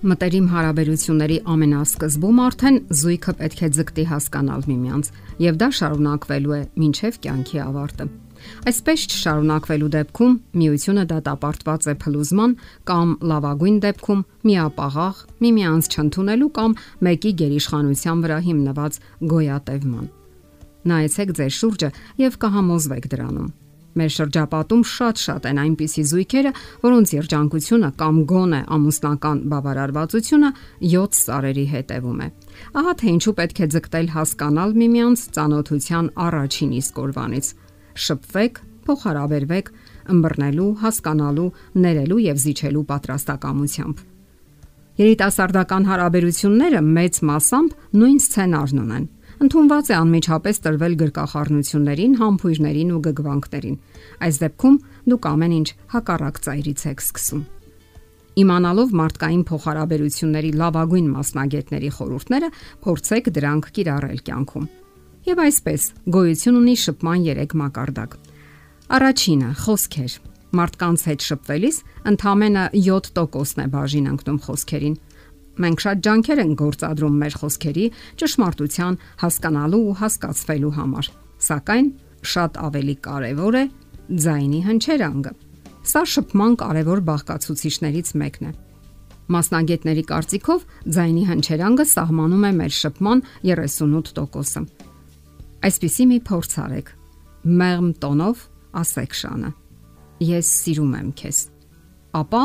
Մտերիմ հարաբերությունների ամենասկզբում արդեն զույգը պետք է ձգտի հասկանալ միմյանց, եւ դա շարունակվելու է մինչեւ կյանքի ավարտը։ Այսպես շարունակվելու դեպքում միությունը դատապարտված է փլուզման կամ լավագույն դեպքում միապաղաղ միմյանց չընդունելու կամ մեկի գերիշխանության վրա հիմնված գոյատևման։ Նայեցեք ձեր շուրջը եւ կհամոզվեք դրանում Մեր շրջապատում շատ-շատ են այնպիսի զույգերը, որոնց երջանկությունը կամ գոնե ամուսնական բավարարվածությունը 7 սարերի հետևում է։ Ահա թե ինչու պետք է ձգտել հասկանալ միմյանց ծանոթության առաջին իսկ օրվանից։ Շփվեք, փոխհարաբերվեք, ըմբռնելու, հասկանալու, ներելու եւ զիջելու պատրաստակամությամբ։ Երիտասարդական հարաբերությունները մեծ մասամբ նույն սցենարն ունեն ընդունված է անմիջապես տրվել գրկախառնություններին, համբույրներին ու գգվանքներին։ Այս դեպքում դուք ամեն ինչ հակառակ ծայրից եք սկսում։ Իմանալով մարդկային փոխհարաբերությունների լավագույն մասնագետների խորհուրդները, փորձեք դրանք կիրառել կյանքում։ Եվ այսպես, գոյություն ունի շփման 3 մակարդակ։ Առաջինը՝ խոսքեր։ Մարդկանց հետ շփվելիս ընդամենը 7%-ն է բաժին ընկնում խոսքերին, Մենք շատ ջանքեր ենք գործադրում մեր խոսքերի ճշմարտության հասկանալու ու հասկացվելու համար, սակայն շատ ավելի կարևոր է ձայնի հնչերանգը։ Սա շփման կարևոր բաղկացուցիչներից մեկն է։ Մասնագետների կարծիքով ձայնի հնչերանգը սահմանում է մեր շփման 38%-ը։ Այսպիսի մի փորձ արեք։ Մեղմ տոնով ասեք շանը. Ես սիրում եմ քեզ։ Ապա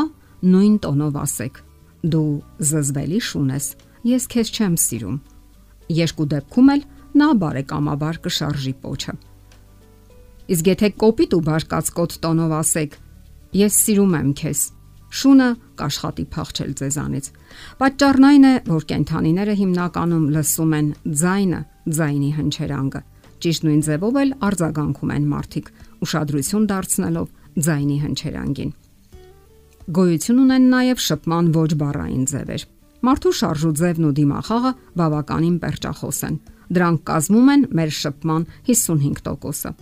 նույն տոնով ասեք. Դու զզվելի շուն ես։ Ես քեզ չեմ սիրում։ Երկու դեպքում էլ նա բարեկամաբար կշարժի փոչը։ Իսկ եթե կոպիտ ու բարկացկոտ տոնով ասեք. Ես սիրում եմ քեզ, շունը կաշխատի փախչել ձեզանից։ Պատճառն այն է, որ կենթանիները հիմնականում լսում են ձայնը, ձայնի հնչերանգը։ Ճիշտ նույն ձևով էլ արձագանքում են մարդիկ, ուշադրություն դարձնելով ձայնի հնչերանգին գոյություն ունեն նաև շփման ոչ բառային ձևեր։ Մարդու շարժու ձևն ու դիմախաղը բավականին perճախոս են։ Դրանք կազմում են մեր շփման 55%-ը։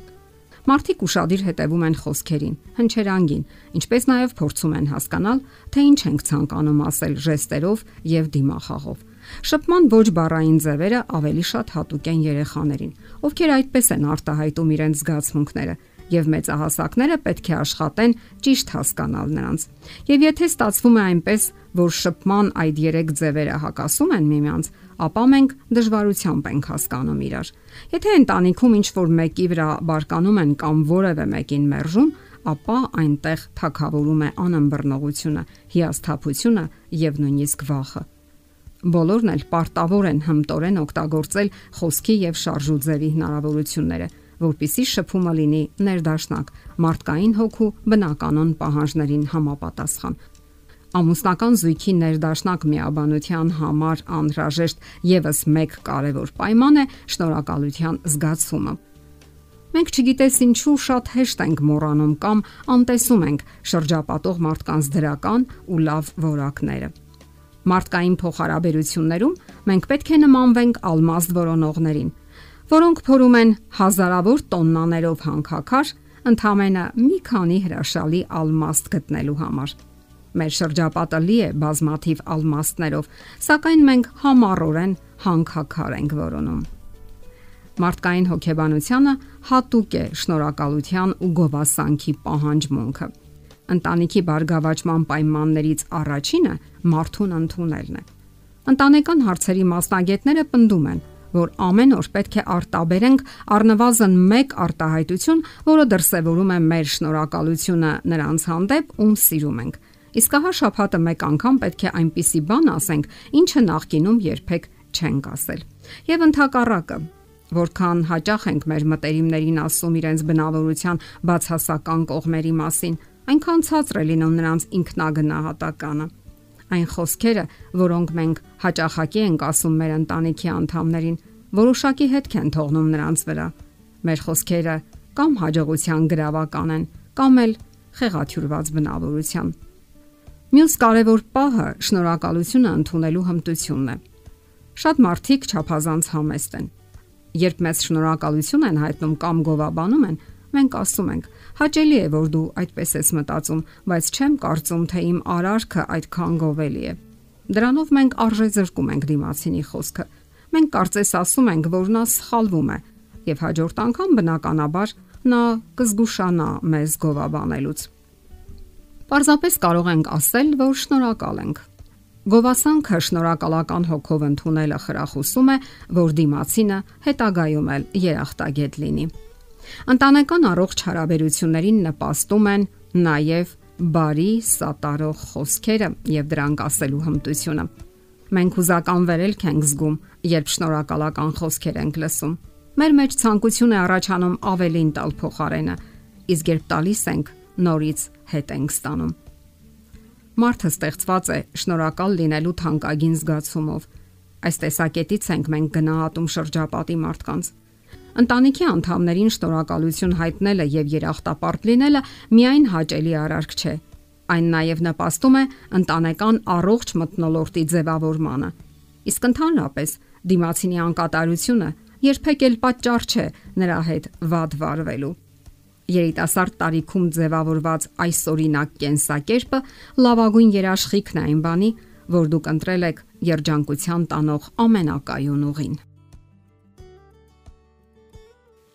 Մարդիկ ուրախadir հետևում են խոսքերին, հնչերանգին, ինչպես նաև փորձում են հասկանալ, թե ինչ ենք ցանկանում ասել ժեստերով եւ դիմախաղով։ Շփման ոչ բառային ձևերը ավելի շատ հատուկ են երեխաներին, ովքեր այդպես են արտահայտում իրենց զգացմունքները եւ մեծահասակները պետք է աշխատեն ճիշտ հասկանալ նրանց։ Եվ եթե ստացվում է այնպես, որ շփման այդ երեք ձևերը հակասում են միմյանց, ապա մենք դժվարությամբ ենք հասկանում իրար։ Եթե ընտանիքում ինչ որ մեկի վրա բարկանում են կամ որևէ մեկին մերժում, ապա այնտեղ թակավորում է անըմբռնողությունը, հիասթափությունը եւ նույնիսկ վախը։ Բոլորն էլ պարտավոր են հմտորեն օգտագործել խոսքի եւ շարժու ձևի հնարավորությունները որpիսի շփումը լինի ներդաշնակ, մարդկային հոգու բնականon պահանջներին համապատասխան։ Ամուսնական զույգի ներդաշնակ միաբանության համար անհրաժեշտ եւս մեկ կարևոր պայման է շնորհակալության զգացումը։ Մենք չգիտես ինչու շատ հեշտ ենք մոռանում կամ անտեսում ենք շրջապատող մարդկանց դրական ու լավ որակները։ Մարդկային փոխհարաբերություններում մենք պետք է նմանվենք ալմազդ որոնողներին, որոնք փորում են հազարավոր տոննաներով հանքաքար ընդամենը մի քանի հրաշալի ալմաստ գտնելու համար։ Մեր շրջապատը լի է բազմաթիվ ալմաստներով, սակայն մենք համառորեն հանքաքար ենք որոնում։ Մարդկային հոգեբանությունը հատուկ է շնորհակալության ու գովասանքի պահանջմունքը։ Ընտանիքի բարգավաճման պայմաններից առաջինը մարդուն ընդունելն է։ Ընտանեկան հարցերի մասնագետները պնդում են, որ ամեն օր պետք է արտաբերենք առնվազն 1 արտահայտություն, որը դրսևորում է մեր շնորհակալությունը նրանց հանդեպ, ում սիրում ենք։ Իսկ ահա շփհատը մեկ անգամ պետք է այնպիսի բան ասենք, ինչը նախկինում երբեք չենք ասել։ Եվ ընդհակառակը, որքան հաճախ ենք մեր մտերիմներին ասում իրենց բնավորության բացասական կողմերի մասին, այնքան ցածր է լինում նրանց ինքնագնահատականը այն խոսքերը, որոնք մենք հաճախակի ենք ասում մեր ընտանիքի անդամներին, որոշակի հետք են թողնում նրանց վրա։ Մեր խոսքերը կամ հաջողության գրավական են, կամ էլ խեղաթյուրված բնավորության։ Մյուս կարևոր պահը շնորհակալությունը ընդունելու հմտությունն է։ Շատ մարդիկ չափազանց համեստ են։ Երբ մեծ շնորհակալություն են հայտնում կամ գովաբանում են, մենք ասում ենք. Հաճելի է, որ դու այդպես ես մտածում, բայց չեմ կարծում, թե իմ արարքը այդքան գովելի է։ Դրանով մենք արժե զրկում ենք դիմացինի խոսքը։ Մենք կարծես ասում ենք, որ նա սխալվում է, եւ հաջորդ անգամ բնականաբար նա կզգուշանա մեզ գովաբանելուց։ Պարզապես կարող ենք ասել, որ շնորհակալ ենք։ Գովասանքը շնորհակալական հոգով ընդունելը խրախուսում է, որ դիմացինը հետագայում էլ երախտագետ լինի։ Ընտանեկան առողջ հարաբերություններին նպաստում են նաև բարի սատարող խոսքերը եւ դրանք ասելու հմտությունը։ Մենք հուզական վերելք ենք զգում, երբ շնորհակալական խոսքեր ենք լսում։ Մեր մեջ ցանկություն է առաջանում ավելին տալ փոխարենը, իսկ երբ տալիս ենք, նորից հետ ենք ստանում։ Մարդը ստեղծված է շնորհակալ լինելու թանկագին զգացումով։ Այս տեսակետից ենք մենք գնահատում շրջապատի մարդկանց։ Ընտանիքի անդամներին շնորհակալություն հայտնելը եւ երախտապարտ լինելը միայն հաճելի արարք չէ։ Այն նաև նպաստում է ընտանեկան առողջ մտնոլորտի ձևավորմանը։ Իսկ ընդհանրապես դիմացինի անկատարությունը երբեք էլ պատճառ չէ նրա հետ վատ վարվելու։ Երիտասարդ տարիքում ձևավորված այս օրինակ կենսակերպը լավագույն երաշխիքն է այն բանի, որ դուք ընտրել եք երջանկության տանող ամենակայուն ուղին։